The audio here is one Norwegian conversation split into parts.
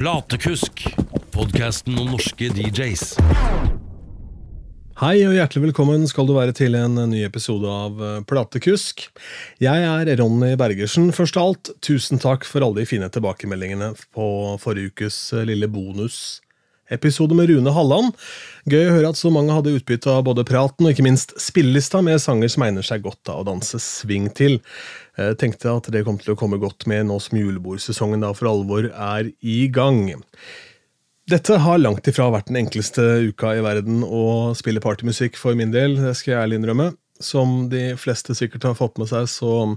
Platekusk, podkasten om norske DJs. Hei og hjertelig velkommen skal du være til en ny episode av eh, Platekusk. Jeg er Ronny Bergersen. Først av alt, tusen takk for alle de fine tilbakemeldingene på forrige ukes lille lille bonusepisode med Rune Halland. Gøy å høre at så mange hadde utbytte av både praten og ikke minst spillelista med sanger som egner seg godt av å danse swing til. Jeg tenkte at det kom til å komme godt med nå som julebordsesongen da for alvor er i gang. Dette har langt ifra vært den enkleste uka i verden å spille partymusikk for min del, det skal jeg ærlig innrømme. Som de fleste sikkert har fått med seg, så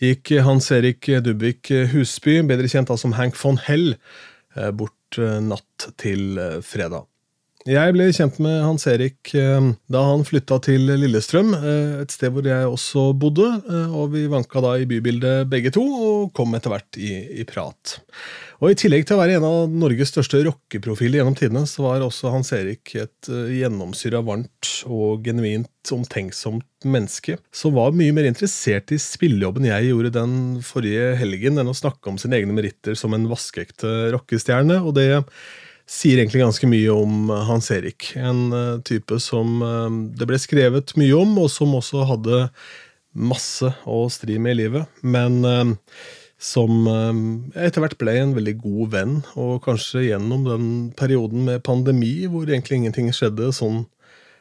gikk Hans Erik Dubvik Husby, bedre kjent som Hank von Hell, eh, bort eh, natt til eh, fredag. Jeg ble kjent med Hans Erik da han flytta til Lillestrøm, et sted hvor jeg også bodde, og vi vanka da i bybildet begge to, og kom etter hvert i, i prat. Og I tillegg til å være en av Norges største rockeprofiler gjennom tidene, så var også Hans Erik et gjennomsyra varmt og genuint omtenksomt menneske, som var mye mer interessert i spillejobben jeg gjorde den forrige helgen, enn å snakke om sine egne meritter som en vaskeekte rockestjerne. og det sier egentlig ganske mye om Hans Erik. En uh, type som uh, det ble skrevet mye om, og som også hadde masse å stri med i livet. Men som eh, etter hvert ble en veldig god venn. Og kanskje gjennom den perioden med pandemi hvor egentlig ingenting skjedde sånn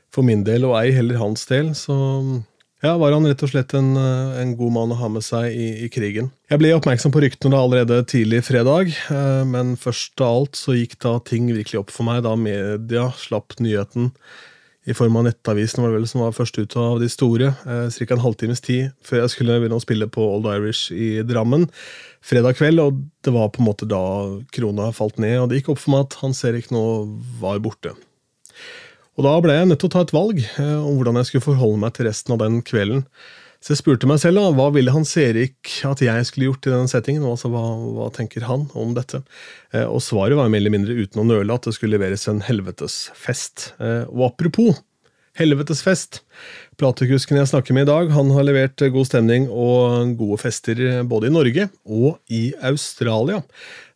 for min del, og ei heller hans del, så ja, var han rett og slett en, eh, en god mann å ha med seg i, i, krigen. Jeg ble oppmerksom på ryktene allerede tidlig fredag, eh, men først av alt så gikk da ting virkelig opp for meg da media slapp nyheten i form av Nettavisen, var det vel som var først ut av de store. Eh, Ca. en halvtimes tid før jeg skulle begynne å spille på Old Irish i Drammen fredag kveld. Og det var på en måte da krona falt ned, og det gikk opp for meg at Hans Erik nå var borte. Og da ble jeg nødt til å ta et valg eh, om hvordan jeg skulle forholde meg til resten av den kvelden. Så jeg spurte meg selv da, hva ville Hans Erik at jeg skulle gjort i denne settingen. Altså, hva, hva tenker han om dette? Eh, og svaret var mer eller mindre uten å nøle at det skulle leveres en helvetesfest. Eh, og apropos helvetesfest. Platekusken jeg snakker med i dag, han har levert god stemning og gode fester både i Norge og i Australia.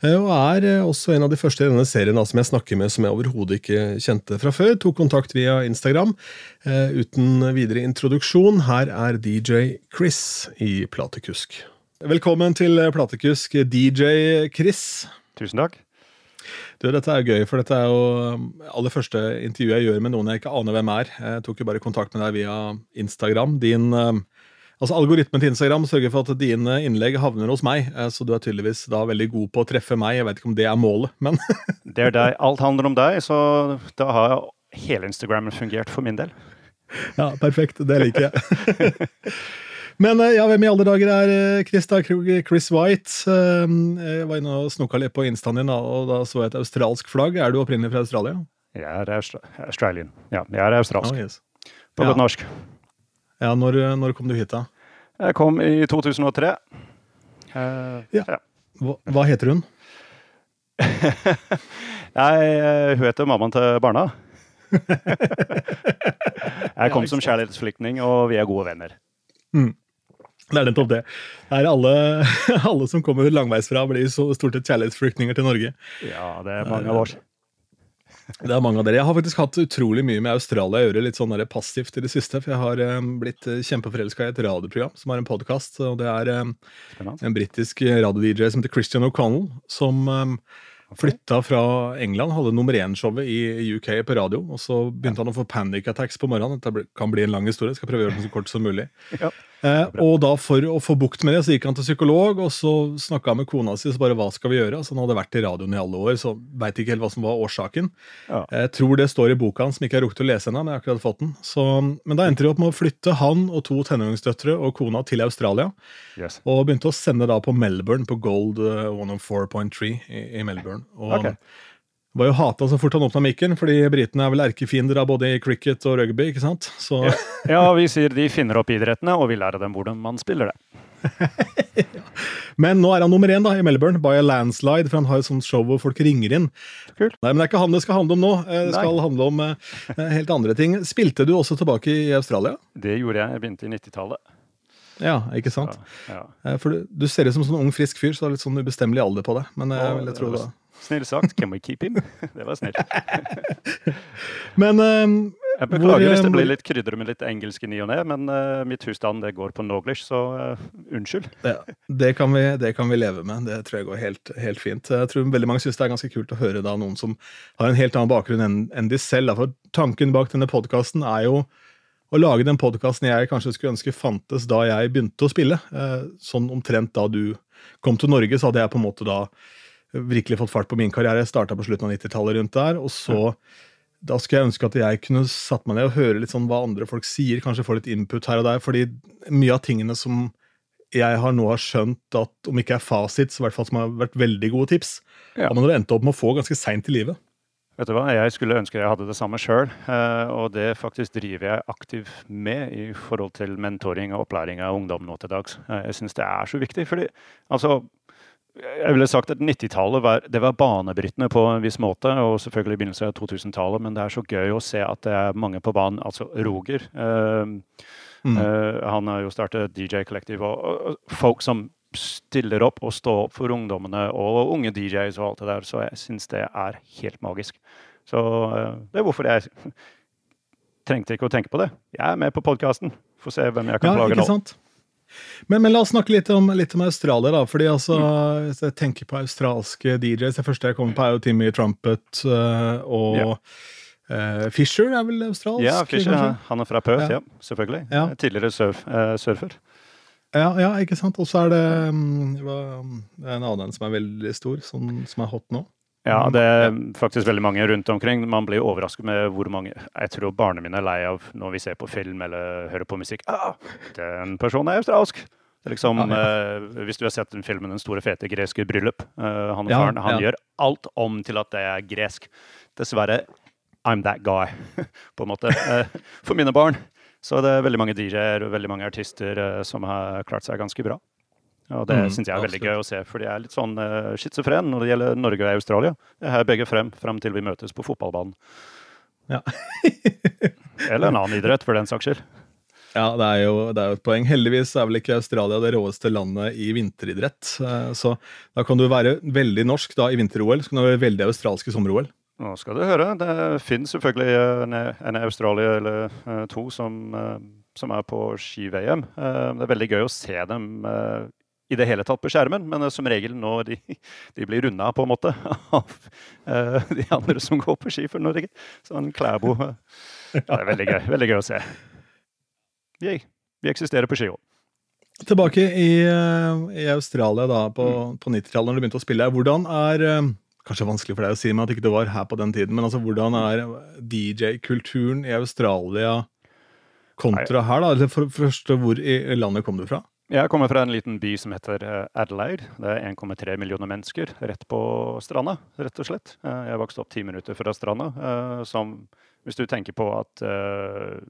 Eh, og er eh, også en av de første i denne serien som jeg snakker med som jeg overhodet ikke kjente fra før. Tok kontakt via Instagram. Eh, uten videre introduksjon, her er DJ Chris i Platekusk. Velkommen til Platekusk, DJ Chris. Tusen takk. Du, dette er gøy, for dette er jo um, aller første intervjuet jeg gjør med noen jeg ikke aner hvem er. Jeg tok jo bare kontakt med deg via Instagram. Din, um, altså Algoritmen til Instagram sørger for at dine innlegg havner hos meg, eh, så du er tydeligvis da veldig god på å treffe meg. Jeg vet ikke om det er målet, men Det er deg. Alt handler om deg, så da har hele Instagram fungert for min del. Ja, perfekt. Det liker jeg. Men eh, ja, hvem i alle dager er eh, Chris, da? Chris White? Eh, jeg var inne og snoka litt på instaen din, og da så jeg et australsk flagg. Er du opprinnelig fra Australia? Jeg er Austra Australian. Ja, jeg er australsk. Oh, yes. På godt ja. norsk. Ja, når, når, kom du hit, da? Jeg kom i 2003. Uh, ja. ja. Hva, hva, heter hun? jeg, hun heter mammaen til barna. jeg kom som kjærlighetsflyktning, og vi er gode venner. Mm. Det er nettopp det. det er alle, alle, som kommer langveisfra, blir så stort sett kjærlighetsflyktninger til Norge. Ja, det er mange av oss. Det er mange av dere. Jeg har faktisk hatt utrolig mye med Australia å gjøre, litt sånn passivt i det siste. For jeg har um, blitt eh, kjempeforelska i et radioprogram som har en podkast. Og det er en britisk radio-DJ som heter Christian O'Connell, som flytta fra England, hadde nummer én-showet i UK på radio. Og så begynte han å få panic attacks på morgenen. Dette kan bli en lang historie. skal prøve å gjøre den så kort som mulig. Ja. Eh, og da For å få bukt med det, så gikk han til psykolog, og så snakka han med kona si. så bare, hva skal vi gjøre? Altså, han hadde vært i radioen i alle år, så veit ikke helt hva som var årsaken. Ja. Jeg tror det står i boka hans, som ikke har rukket å lese ennå, men jeg har akkurat fått den. Så, men da endte de opp med å flytte han og to tenåringsdøtre og kona til Australia. Yes. Og begynte å sende da på Melbourne, på Gold 104.3 eh, i, i Melbourne. Og okay var jo hata så fort han åpna mikken, fordi britene er vel erkefiender av både cricket og rugby. ikke sant? Så... Ja, ja, vi sier de finner opp idrettene, og vi lærer dem hvordan man spiller det. ja. Men nå er han nummer én da, i Melbourne, by a landslide, for han har et sånt show hvor folk ringer inn. Kult. Nei, Men det er ikke han det skal handle om nå. Eh, det skal Nei. handle om uh, helt andre ting. Spilte du også tilbake i Australia? Det gjorde jeg. Jeg begynte i 90-tallet. Ja, ikke sant? Ja. Eh, For du, du ser ut som en sånn ung, frisk fyr, så du har litt sånn ubestemmelig alder på deg. Men jeg jeg, jeg tror det. Snill sagt. Can we keep him? Det var snilt. Men um, Jeg beklager hvis det eh, blir litt krydder med litt engelsk i ny og ne, men uh, mitt husstand det går på Noglish, så uh, unnskyld. Ja, det kan, vi, det kan vi leve med. Det tror jeg går helt, helt fint. Jeg tror veldig mange syns det er ganske kult å høre da noen som har en helt annen bakgrunn enn, en de selv. Da. For tanken bak denne podkasten er jo å lage den podkasten jeg kanskje skulle ønske fantes da jeg begynte å spille. Eh, Sånn omtrent da du kom til Norge, så hadde jeg på en måte da virkelig fått fart på min karriere. Jeg starta på slutten av 90-tallet rundt der, og så da skulle jeg ønske at jeg kunne satt meg ned og høre litt sånn hva andre folk sier, kanskje få litt input her og der, fordi mye av tingene som jeg har nå har skjønt at om ikke er fasit, så i hvert fall som har vært veldig gode tips, Ja. har man endt opp med å få ganske seint i livet. Vet du hva, Jeg skulle ønske jeg hadde det samme sjøl, og det faktisk driver jeg aktivt med i forhold til mentoring og opplæring av ungdom nå til dags. Eh, Jeg syns det er så viktig, fordi altså jeg ville sagt at 90-tallet var, det var banebrytende på en viss måte, og selvfølgelig i begynnelsen av 2000-tallet, men det er så gøy å se at det er mange på banen. Altså Roger. eh, Mm. eh, han har jo startet DJ Collective, og, og, folk som stiller opp og står opp for ungdommene og unge DJs og alt det der, så jeg syns det er helt magisk. Så eh, det er hvorfor jeg trengte ikke å tenke på det. Jeg er med på podkasten. Får se hvem jeg kan Ja, plage nå. sant? Men, men la oss snakke litt om, litt om Australia, da. fordi altså, Hvis jeg tenker på australske DJs Det første jeg kommer på, er jo Timmy Trumpet øh, og Ja. uh, Fisher er vel australsk? Ja, kanskje? han er fra Perth, Ja. ja. selvfølgelig. Ja. Tidligere surf, uh, surfer. Ja, ja, ikke sant. Og så er det, um, en annen som er veldig stor, som, som er hot nå. Ja, det er faktisk veldig mange rundt omkring. Man blir overrasket med hvor mange Jeg tror barna mine er lei av når vi ser på film eller hører på musikk. Ah, den personen er australsk! Liksom, ja, ja. eh, hvis du har sett den filmen 'Den store, fete greske bryllup', eh, han, Ja, faren, han gjør alt om til at det er gresk. Dessverre, I'm that guy, på en måte, eh, for mine barn. Så det er veldig mange DJ-er og veldig mange artister eh, som har klart seg ganske bra. Og det Mm, synes jeg er veldig gøy å se, for de er litt sånn uh, schizofren når det gjelder Norge og Australia. Det er her begge frem, frem til vi møtes på fotballbanen. Ja. Eller en annen idrett, for den saks skyld. Ja, det er, jo, det er jo et poeng. Heldigvis er vel ikke Australia det råeste landet i vinteridrett. eh, Så da kan du være veldig norsk da i vinter-OL, så kan du være veldig australsk i sommer-OL. Nå skal du høre. Det finnes selvfølgelig en, en Australia eller eh, to som, som er på ski-VM. Det er veldig gøy å se dem i det hele tatt på skjermen, men eh, som regel når de, de blir runda på en måte av eh, de andre som går på ski for Norge. Sånn Klæbo. eh. Ja, det er veldig gøy. Veldig gøy å se. Vi, vi eksisterer på ski òg. Tilbake i, i Australia da, på, på 90-tallet, når du begynte å spille. Hvordan er Kanskje vanskelig for deg å si men at ikke det var her på den tiden, men altså, hvordan er DJ-kulturen i Australia kontra her? da? Eller For, for først, hvor i landet kom du fra? Jeg kommer fra en liten by som heter eh, Adelaide. Det er 1,3 millioner mennesker rett på stranda, rett og slett. Eh, Jeg vokste opp ti minutter fra stranda. eh, Som, hvis du tenker på at eh,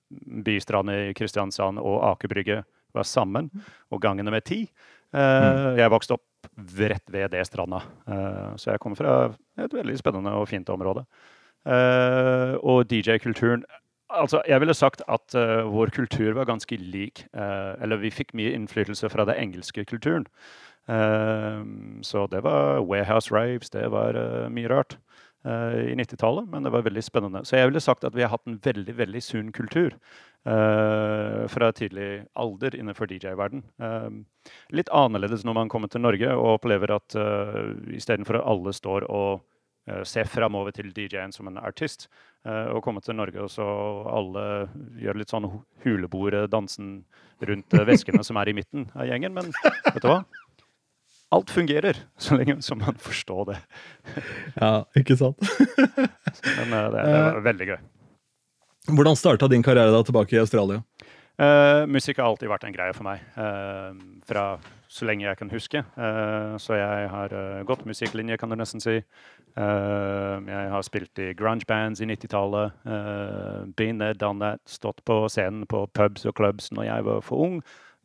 i Kristiansand og Aker Brygge var sammen, og gangene med ti eh, Jeg vokste opp rett ved det stranda. Så jeg kommer fra et veldig spennende og fint område. Og DJ-kulturen Altså, jeg ville sagt at uh, vår kultur var ganske lik. Uh, eller vi fikk mye innflytelse fra den engelske kulturen. Uh, så det var Warehouse Raves, det var mye rart i 90-tallet, men det var veldig spennende. Så jeg ville sagt at vi har hatt en veldig veldig sunn kultur fra tidlig alder innenfor DJ-verden. Litt annerledes når man kommer til Norge og opplever at uh, istedenfor at alle står og uh, ser framover til DJ-en som en artist, uh, og komme til Norge og så alle gjør litt sånn huleboerdansen rundt uh, veskene som er i midten av gjengen. Men vet du hva? Alt fungerer, så lenge som man forstår det. Ja, ikke sant? Men det, det var veldig gøy. Hvordan starta din karriere da tilbake i Australia? Uh, musikk har alltid vært en greie for meg, Uh, fra så lenge jeg kan huske. Eh, så jeg har uh, gått musikklinje, kan du nesten si. Eh, jeg har spilt i grunge bands i 90-tallet. Uh, been there, done that. Stått på scenen på pubs og clubs når jeg var for ung.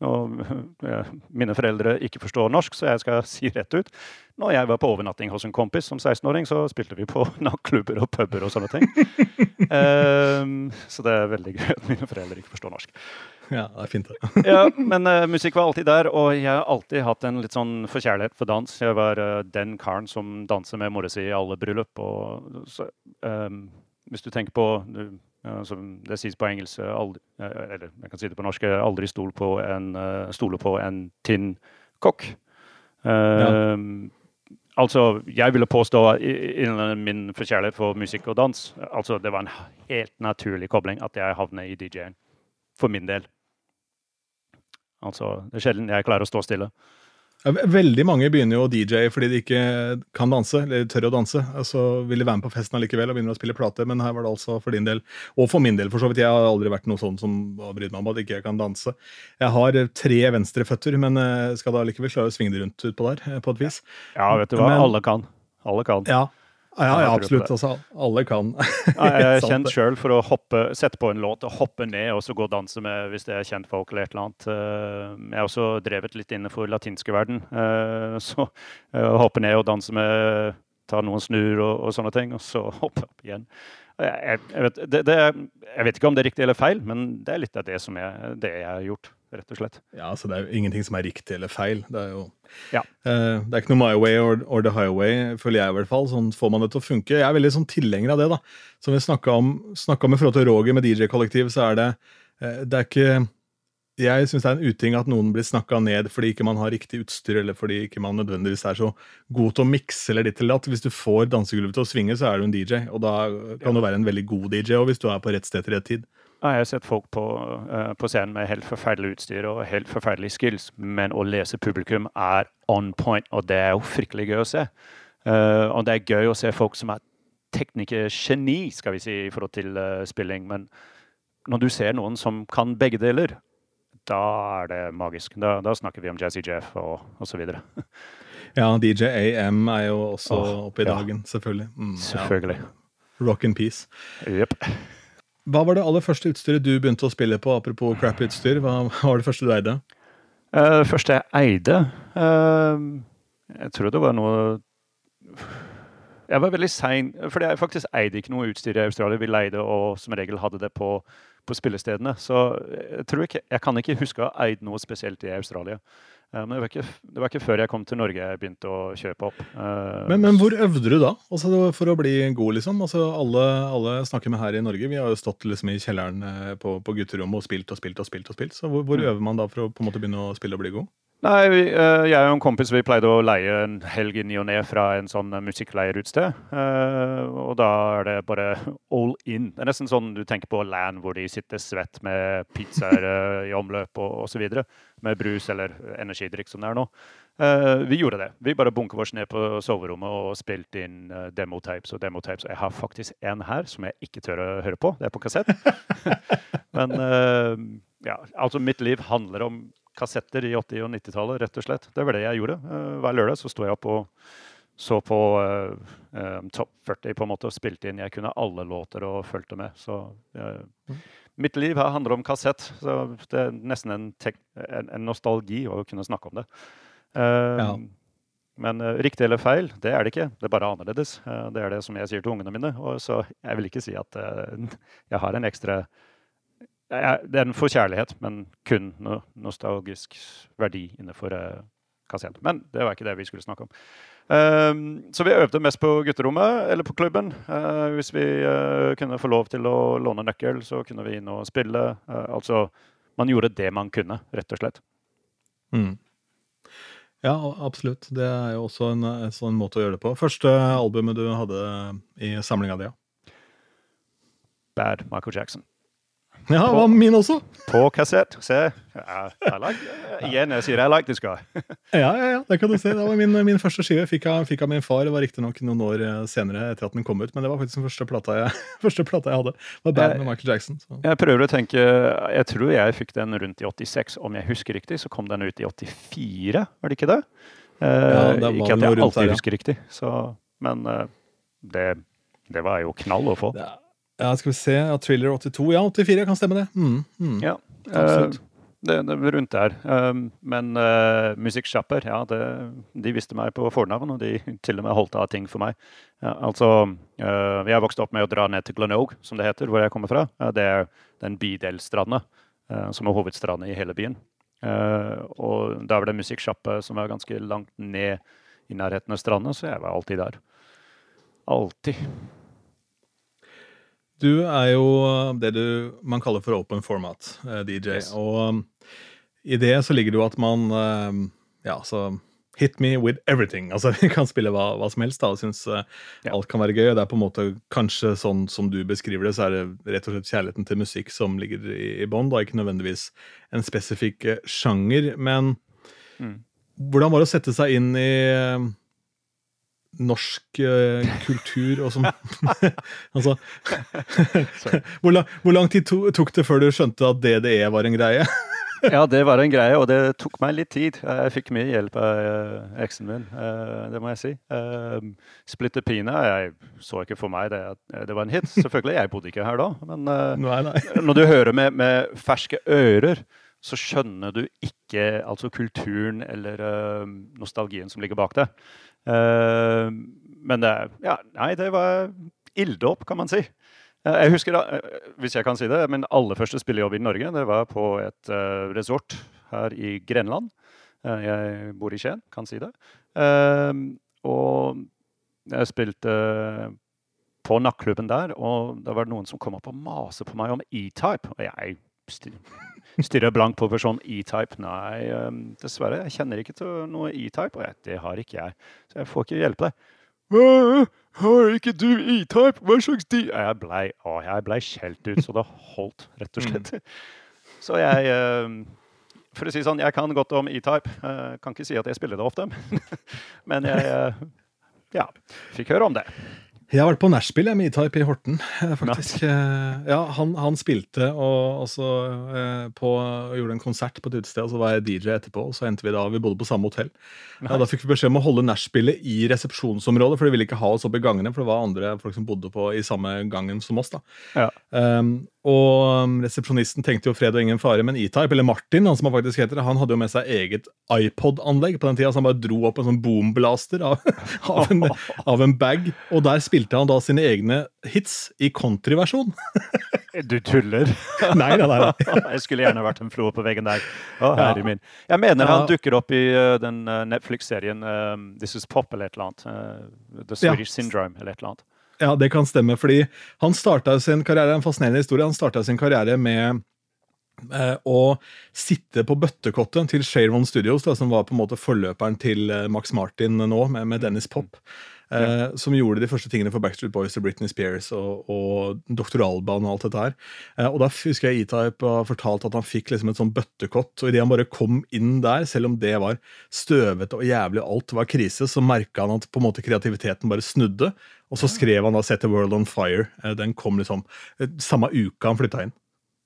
Og eh, mine foreldre ikke forstår norsk, så jeg skal si rett ut. Når jeg var på overnatting hos en kompis som 16-åring, så spilte vi på nattklubber og puber og sånne ting. um, så det er veldig gøy at mine foreldre ikke forstår norsk. Ja, det er fint, det. ja, men uh, musikk var alltid der, og jeg har alltid hatt en litt sånn forkjærlighet for dans. Jeg var uh, den karen som danser med mora si i alle bryllup. Og, så, um, hvis du tenker på uh, som det sies på engelsk, aldri, eller jeg kan si det på norsk, aldri stol på en, stole på en tynn kokk. Ja. Ehm, altså, jeg ville påstå innen min forkjærlighet for musikk og dans altså Det var en helt naturlig kobling at jeg havnet i DJ-en. For min del. Altså, det er sjelden jeg klarer å stå stille. Veldig mange begynner jo å DJ fordi de ikke kan danse, eller tør å danse. Altså Vil de være med på festen allikevel og begynner å spille plate, men her var det altså for din del, og for min del for så vidt. Jeg har aldri vært noe sånn som har brydd meg om at ikke jeg kan danse. Jeg har tre venstreføtter, men eh, skal da likevel klare å svinge det rundt utpå der, eh, på et vis. Ja, vet du hva. Men, alle kan. Alle kan. Ja, ja, ja absolutt. Altså, alle kan. jeg er kjent sjøl for å hoppe, sette på en låt og hoppe ned og så gå og danse med hvis det er kjent folk eller et eller annet. Eh, jeg har også drevet litt innenfor latinske verden. Eh, så eh, hoppe ned og danse med Ta noen snur og, og sånne ting, og så hoppe opp igjen. Jeg, jeg, vet, det, det, jeg, vet, ikke om det er riktig eller feil, men det er litt av det som jeg, det jeg har gjort rett og slett. Ja, så Det er jo ingenting som er riktig eller feil. Det er jo ja. uh, det er ikke noe my way or, or, the highway, føler jeg i hvert fall. Sånn får man det til å funke. Jeg er veldig sånn tilhenger av det. da. Som vi snakka om, om, i forhold til Roger med DJ-kollektiv, så er det uh, det er ikke jeg syns det er en uting at noen blir snakka ned fordi ikke man har riktig utstyr, eller fordi ikke man nødvendigvis er så god til å mikse eller ditt eller datt. Hvis du får dansegulvet til å svinge, så er du en DJ, og da kan du være en veldig god DJ og hvis du er på rett sted til rett tid. Jeg har sett folk på, uh, på, scenen med helt forferdelig utstyr og helt forferdelige skills, men å lese publikum er on point, og det er jo fryktelig gøy å se. Uh, og det er gøy å se folk som er teknikergeni, skal vi si, i forhold til uh, spilling. Men når du ser noen som kan begge deler, da er det magisk. Da, da snakker vi om Jazzy Jeff og osv. ja, DJ AM er jo også oh, oppe i dagen, selvfølgelig. Mm, selvfølgelig. Ja. Rock and peace. Yep. Hva var det aller første utstyret du begynte å spille på, apropos crappy utstyr? Hva var det første du eide? Uh, det første jeg eide uh, Jeg tror det var noe Jeg var veldig sein, for jeg faktisk eide ikke noe utstyr i Australia. Vi leide og som regel hadde det på, på spillestedene. Så jeg ikke, jeg kan ikke huske å ha eid noe spesielt i Australia. Men det var, ikke, det var, ikke, før jeg kom til Norge jeg begynte å kjøpe opp. Eh, men, men hvor øvde du da, altså, for å bli god? liksom? Altså, alle, alle snakker med her i Norge. Vi har jo stått liksom i kjelleren eh, på, på gutterommet og spilt og spilt. og spilt og spilt. Så hvor, hvor mm. øver man da for å på en måte begynne å spille og bli god? Nei, vi, uh, Jeg og en kompis vi pleide å leie en helg i ny og ne fra en sånn musikkleierutsted. Uh, og da er det bare all in. Det er nesten sånn du tenker på land hvor de sitter svett med pizzaer i omløp og osv. Med brus eller energidrikk som det er nå. Vi gjorde det. Vi bare bunket oss ned på soverommet og spilte inn demotapes og demotapes. Jeg har faktisk en her som jeg ikke tør å høre på. Det er på kassett. Men ja, altså mitt liv handler om kassetter i 80- og 90-tallet, rett og slett. Det var det jeg gjorde. Uh, hver lørdag så sto jeg opp og så på uh, Topp Top 40 på en måte og spilte inn. Jeg kunne alle låter og fulgte med. Så uh, mitt liv her handler om kassett. Så det er nesten en, en, en nostalgi å kunne snakke om det. Ja. Men uh, riktig eller feil, det er det ikke. Det er bare annerledes. Det er det som jeg sier til ungene mine. Og så jeg vil ikke si at jeg har en ekstra det er en forkjærlighet, men kun no nostalgisk verdi innenfor uh, kassett. Men det var ikke det vi skulle snakke om. Um, så vi øvde mest på gutterommet eller på klubben. Uh, hvis vi uh, kunne få lov til å låne nøkkel, så kunne vi inn og spille. altså, man gjorde det man kunne, rett og slett. Mm. Ja, absolutt. Det er jo også en, en, sånn måte å gjøre det på. Første albumet du hadde i samlinga di? Ja. Bad Michael Jackson. Ja, det var min også. På kassett. Se. I like, igjen, jeg sier 'I like this guy'. ja, ja, ja, det kan du se. Det var min, min første skive. Fikk av, fikk av min far. Det var riktignok noen år eh, senere etter at den kom ut, men det var faktisk den første plata jeg, første plata jeg hadde. Det var band med Michael Jackson. Så. Jeg prøver å tenke Jeg tror jeg fikk den rundt i 86. Om jeg husker riktig, så kom den ut i 84, var det ikke det? Eh, ja, det ikke at jeg alltid der, ja. husker riktig, så, men eh, det, det, var jo knall å få. Det ja, skal vi se. Ja, Thriller 82. Ja, 84 kan stemme det. Mm, mm. Ja, absolutt. Uh, det, det er rundt der. Um, men uh, musikksjapper, ja, det, de visste meg på fornavn, og de til og med holdt av ting for meg. Ja, altså, uh, jeg vokste opp med å dra ned til Glenogue, som det heter, hvor jeg kommer fra. Det er den bydelsstranda eh, som er hovedstranden i hele byen. Eh, og da var det musikksjappe som var ganske langt ned i nærheten av stranda, så jeg var alltid der. Alltid. Du er jo det du, man kaller for open format, eh, DJ. Yes. Og um, i det så ligger det jo at man Ja, altså Hit me with everything. Altså, Vi kan spille hva, hva som helst da, og synes uh, Ja. alt kan være gøy. Det er på en måte kanskje sånn som du beskriver det, så er det rett og slett kjærligheten til musikk som ligger i, i bånn, ikke nødvendigvis en spesifikk eh, sjanger. Men Mm. hvordan var det å sette seg inn i eh, norsk uh, kultur og som Altså hvor, lang, hvor lang tid to, tok det før du skjønte at DDE var en greie? Ja, det var en greie, og det tok meg litt tid. Jeg fikk mye hjelp av uh, eksen min, uh, det må jeg si. Splitter Pine, jeg så ikke for meg det det var en hit. Selvfølgelig, jeg bodde ikke her da, men Nei, nei. når du hører med, med ferske ører, så skjønner du ikke altså kulturen eller nostalgien som ligger bak det. Eh, men det Ja, nei, det var ilddåp, kan man si. Eh, Jeg husker da, eh, hvis jeg kan si det, min aller første spillejobb i Norge, det var på et resort her i Grenland. Jeg bor i Skien, kan si det. Og jeg spilte på nattklubben der, og da var det noen som kom opp og maste på meg om E-Type. Og jeg stirrer blank på personen E-Type. Nei, eh, dessverre, jeg kjenner ikke til noe E-Type, og det har ikke jeg. Så jeg får ikke hjelpe deg. «Hva? Har ikke du E-Type? Hva slags de Jeg blei, ble skjelt ut, så det holdt, rett og slett. Så jeg eh, For å si sånn, jeg kan godt om E-Type. Eh, Kan ikke si at jeg spiller det ofte, men jeg eh, ja, fikk høre om det. Jeg har vært på nachspiel med E-Type i Horten, eh, faktisk. Eh, Ja, han, han spilte og, og så, eh, på, gjorde en konsert på et utested, og så var jeg DJ etterpå. og Så endte vi da, vi bodde på samme hotell. Ja, da fikk vi beskjed om å holde nachspielet i resepsjonsområdet, for de ville ikke ha oss oppe i gangene, for det var andre folk som bodde på i samme gangen som oss. da. Ja. Um, og um, resepsjonisten tenkte jo fred og ingen fare, men E-Type, eller Martin, han som han faktisk heter, han hadde jo med seg eget iPod-anlegg på den tida, så han bare dro opp en sånn boomblaster av, av, en, av en bag, og der spilte han da sine egne hits i countryversjon. Du tuller? nei, nei, nei, nei. jeg skulle gjerne vært en flue på veggen der. Å, Ja. herre min. Jeg mener han dukker opp i eh, den eh, Netflix-serien eh, This Is Pop eller et eller annet. The Ja. Swedish Syndrome eller et eller annet. Ja, det kan stemme, fordi han starta sin karriere, en fascinerende historie, han starta sin karriere med eh, å sitte på bøttekottet til Sharon Studios, da, som var på en måte forløperen til eh, Max Martin nå, med, med Dennis Pop. Eh, Som gjorde de første tingene for Backstreet Boys og Britney Spears og, og Dr. Alban og alt dette her. Eh, og da husker jeg E-Type har fortalt at han fikk liksom et sånn bøttekott, og idet han bare kom inn der, selv om det var støvete og jævlig og alt var krise, så merka han at på en måte kreativiteten bare snudde. Og så skrev han da 'Set the World on Fire'. Eh, Den kom liksom eh, samme uka han flytta inn.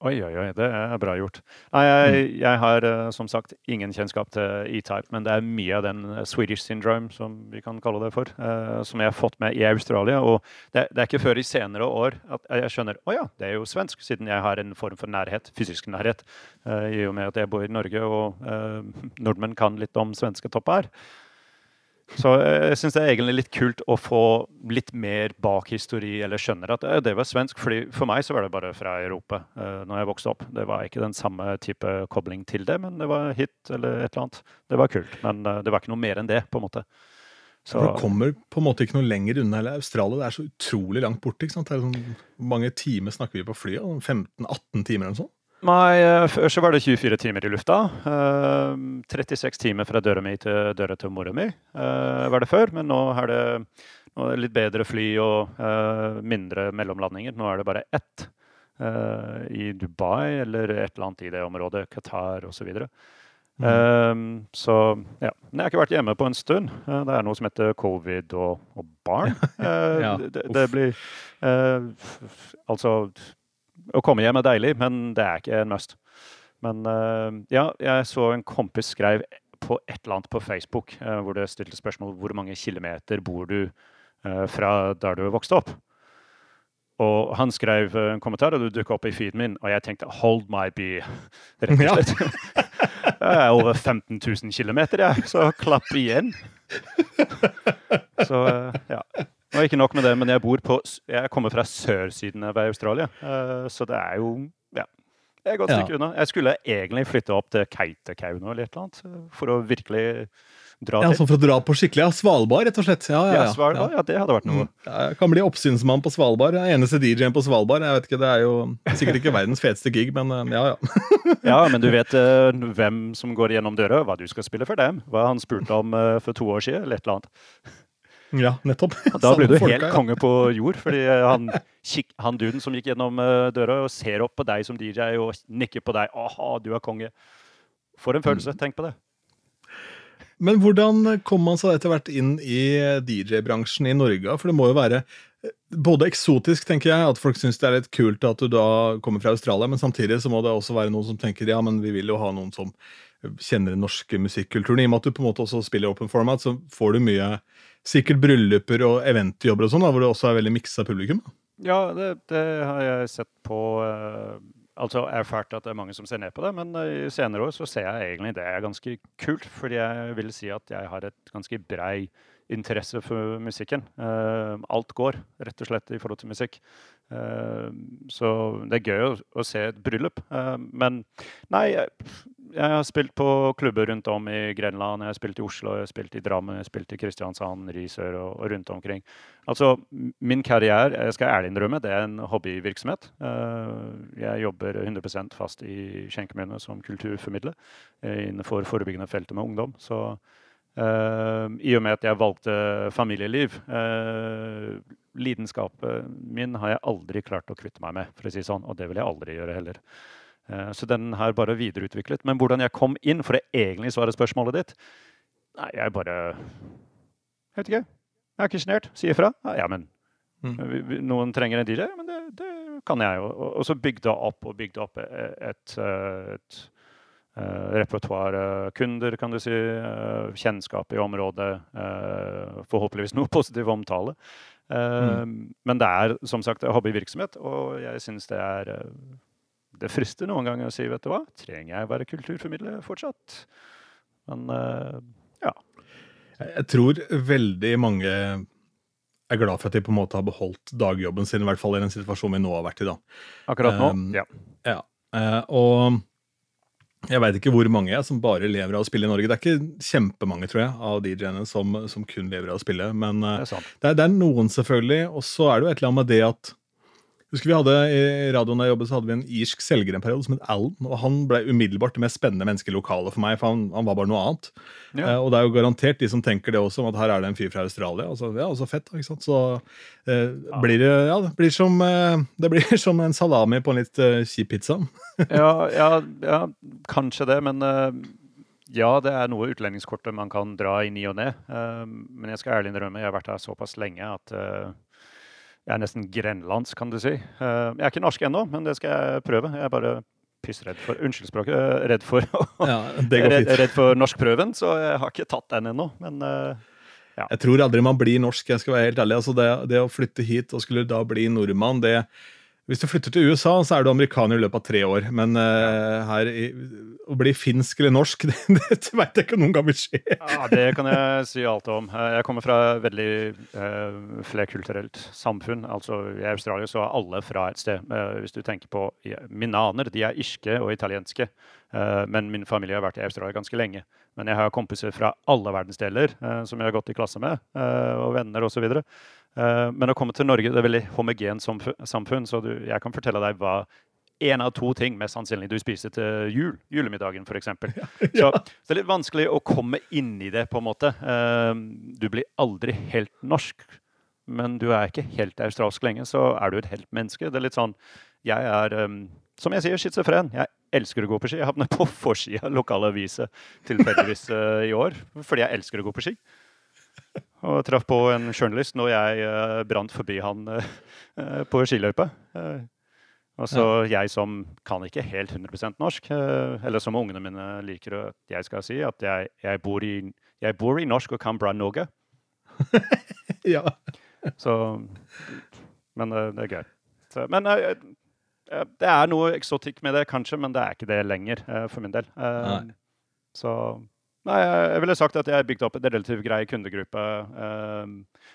Oi, oi, oi, det er bra gjort. Nei, jeg, jeg har eh, som sagt ingen kjennskap til E-Type, men det er mye av den Swedish syndrome, som vi kan kalle det for, eh, som jeg har fått med i Australia. Og det, det er ikke før i senere år at jeg skjønner å ja, det er jo svensk, siden jeg har en form for nærhet, fysisk nærhet, eh, i og med at jeg bor i Norge, og eh, nordmenn kan litt om svenske topper. Så eh, jeg syns det er egentlig litt kult å få litt mer bakhistori, eller skjønner at eh, det var svensk. fordi For meg så var det bare fra Europa uh, når jeg vokste opp. Det var ikke den samme type kobling til det, men det var hit eller et eller annet. Det var kult, men eh, det var ikke noe mer enn det, på en måte. Så, det kommer på en måte ikke noe lenger unna eller Australia. Det er så utrolig langt borte. ikke sant? Sånn, Hvor mange timer snakker vi på flyet? Sånn 15-18 timer eller noe sånt? Nei, eh, før så var det 24 timer i lufta. Eh, 36 timer fra døra mi til døra til mora mi eh, var det før. Men nå er det, nå er det litt bedre fly og eh, mindre mellomlandinger. Nå er det bare ett eh, i Dubai eller et eller annet i det området. Qatar osv. Så, Mm. Eh, så ja. Men jeg har ikke vært hjemme på en stund. Eh, det er noe som heter covid og, og barn. Eh, Ja, det, det blir eh, f- f- Altså å komme hjem er deilig, men det er ikke en must. Men eh, ja, jeg så en kompis skrev på et eller annet på Facebook eh, hvor det stilte spørsmål hvor mange kilometer bor du eh, fra der du vokste opp. Og han skrev en kommentar, og du dukka opp i feeden min, og jeg tenkte 'hold my beer', rett og Ja. slett. Jeg er over 15 000 km, jeg, så klapp igjen. Så ja. Og ikke nok med det, men jeg bor på Jeg kommer fra sørsiden av Australia, eh, så det er jo ja, Jeg er Ja. unna. Jeg skulle egentlig flytte opp til Kautokeino eller et eller annet, eh, for å virkelig dra til. Ja, sånn for å dra på skikkelig. Ja, Svalbard, rett og slett. Ja, ja, Ja, ja. Svalbard, ja, det hadde vært noe. Mm. Jeg kan bli oppsynsmann på Svalbard. Jeg er Eneste DJ-en på Svalbard. Jeg vet ikke, Det er jo sikkert ikke verdens feteste gig, men eh, ja, ja. Ja, men du vet uh, hvem som går gjennom døra, hva du skal spille for dem. Hva han spurte om uh, for to år siden, eller et eller annet. Ja, nettopp. Da blir du helt folka, ja. konge på jord, fordi eh, han, han duden som gikk gjennom eh, døra og ser opp på deg som DJ og nikker på deg. Aha, du er konge. For en Mm. følelse. Tenk på det. Men hvordan kom man seg etter hvert inn i DJ-bransjen i Norge? For det må jo være eh, både eksotisk, tenker jeg, at folk syns det er litt kult at du da kommer fra Australia, men samtidig så må det også være noen som tenker ja, men vi vil jo ha noen som kjenner den norske musikkulturen. I og med at du på en måte også spiller open format, så får du mye sikkert brylluper og eventjobber og sånn, hvor det også er veldig miksa publikum. Ja, det, det har jeg sett på eh, Altså erfart at det er mange som ser ned på det, men eh, i senere år så ser jeg egentlig det er ganske kult. Fordi jeg vil si at jeg har et ganske brei interesse for musikken. Eh, alt går, rett og slett, i forhold til musikk. Så det er gøy å, å se et bryllup. Men nei, jeg, har spilt på klubber rundt om i Grenland, jeg har spilt i Oslo, jeg har spilt i Drammen, jeg har spilt i Kristiansand, Risør og, og rundt omkring. Altså, min karriere, jeg skal ærlig innrømme, det er en hobbyvirksomhet. Eh, Jeg jobber 100% fast i Skien som kulturformidler eh, innenfor forebyggende feltet med ungdom. Så eh, i og med at jeg valgte familieliv Lidenskapet min har jeg aldri klart å kvitte meg med, for å si sånn, og det vil jeg aldri gjøre heller. Eh, Så den har bare videreutviklet. Men hvordan jeg kom inn, for å egentlig svare spørsmålet ditt Nei, jeg bare Jeg vet ikke. Jeg er ikke sjenert. Sier fra. Ja, ja, men Mm. noen trenger en DJ, men det, det kan jeg jo. Og, og så bygde jeg opp og bygde opp et, et, eh, et eh, repertoar uh, kunder, kan du si. uh, kjennskap i området. forhåpentligvis noe positiv omtale. Mm. Men det er som sagt hobbyvirksomhet, og jeg syns det er Det frister noen ganger å si, vet du hva, trenger jeg være kulturformidler fortsatt? Men eh, ja. Jeg jeg tror veldig mange er glad for at de på en måte har beholdt dagjobben sin, i hvert fall i den situasjonen vi nå har vært i. da. Akkurat nå, Um, ja. Ja, Uh, og jeg veit ikke hvor mange er som bare lever av å spille i Norge. Det er ikke kjempemange, tror jeg, av DJ-ene som, som kun lever av å spille. Men uh, Det er det er, det er noen, selvfølgelig. Og så er det jo et eller annet med det at Husker vi hadde I radioen da jeg jobbet, så hadde vi en irsk selger en periode som het Alan. og Han ble umiddelbart det mest spennende mennesket i lokalet for meg, for han, han var bare noe annet. Ja. Eh, og det er jo garantert de som tenker det også, om at her er det en fyr fra Australia. Altså, ja, så fett, ikke sant? Så eh, blir det ja, det blir, som, eh, det blir som en salami på en litt eh, kjip pizza. ja, ja, ja, kanskje det, men eh, ja, det er noe utlendingskortet man kan dra i ny og ne. Eh, men jeg skal ærlig innrømme, jeg har vært her såpass lenge at jeg er nesten grenlandsk, kan du si. Eh, jeg er ikke norsk ennå, men det skal jeg prøve. Jeg er bare pissredd for Unnskyld språket. eh, redd for Ja, redd, redd for norskprøven, så jeg har ikke tatt den ennå. Men ja. Jeg tror aldri man blir norsk, jeg skal være helt ærlig. Altså det, det å flytte hit og skulle da bli nordmann, det Hvis du flytter til USA, så er du amerikaner i løpet av tre år. Men uh, her i, å bli finsk eller norsk, det, det veit jeg ikke noen gang vil skje. Ja, det kan jeg si alt om. Eh, Jeg kommer fra et veldig uh, flerkulturelt samfunn. Altså I Australia så er alle fra et sted. Uh, hvis du tenker på minaner, de er irske og italienske. Men min familie har vært i Australia ganske lenge. Men jeg har kompiser fra alle verdensdeler som jeg har gått i klasse med, og venner osv. Uh, men å komme til Norge det er veldig homogent samfunn, så du, jeg kan fortelle deg hva en av to ting mest sannsynlig du spiser til jul. Julemiddagen, f.eks. Så, så det er litt vanskelig å komme inn i det, på en måte. Eh, du blir aldri helt norsk, men du er ikke helt australsk lenge, så er du et helt menneske. Det er litt sånn Jeg er, eh, som jeg sier, schizofren. Jeg elsker å gå på ski. Jeg havner på forsida av lokale aviser tilfeldigvis eh, i år fordi jeg elsker å gå på ski. Og traff på en journalist når jeg uh, brant forbi han eh, på skiløypa. Uh, og så jeg som kan ikke helt 100% norsk, eller som ungene mine liker at jeg skal si, at jeg, jeg, bor, i, jeg bor i norsk og kan bra noe. Ja. Så Men det er gøy. Så, men det er noe eksotikk med det, kanskje, men det er ikke det lenger for min del. Så Nei, jeg ville sagt at jeg har bygd opp en relativt grei kundegruppe. eh,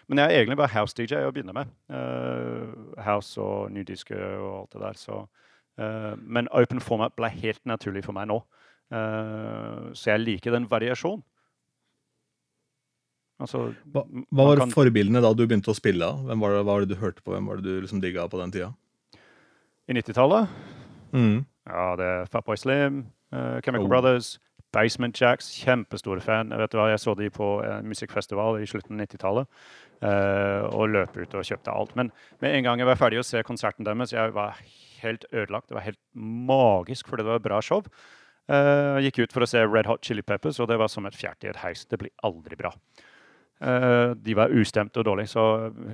men jeg er egentlig bare house-DJ å begynne med. Eh, house og nydiske og alt det der. Så Eh, men open format ble helt naturlig for meg nå. Så jeg liker den variasjonen. Altså, Hva, hva var kan- forbildene da du begynte å spille? Hvem var det, hva var det du hørte på? Hvem var det du liksom digga på den tida? I 90-tallet Mm. Ja, det er Fatboy Slim, uh, Chemical Oh. Brothers, Basement Jacks. Kjempestore fan. Vet du hva, jeg så de på en musikkfestival i slutten av 90-tallet. eh, og løp ut og kjøpte alt. Men med en gang jeg var ferdig å se konserten deres, jeg var helt ødelagt. Det var helt magisk, fordi det var bra show. Eh, Jeg gikk ut for å se Red Hot Chili Peppers, og det var som et fjert i et heis. Det blir aldri bra. Eh, de var ustemte og dårlige, så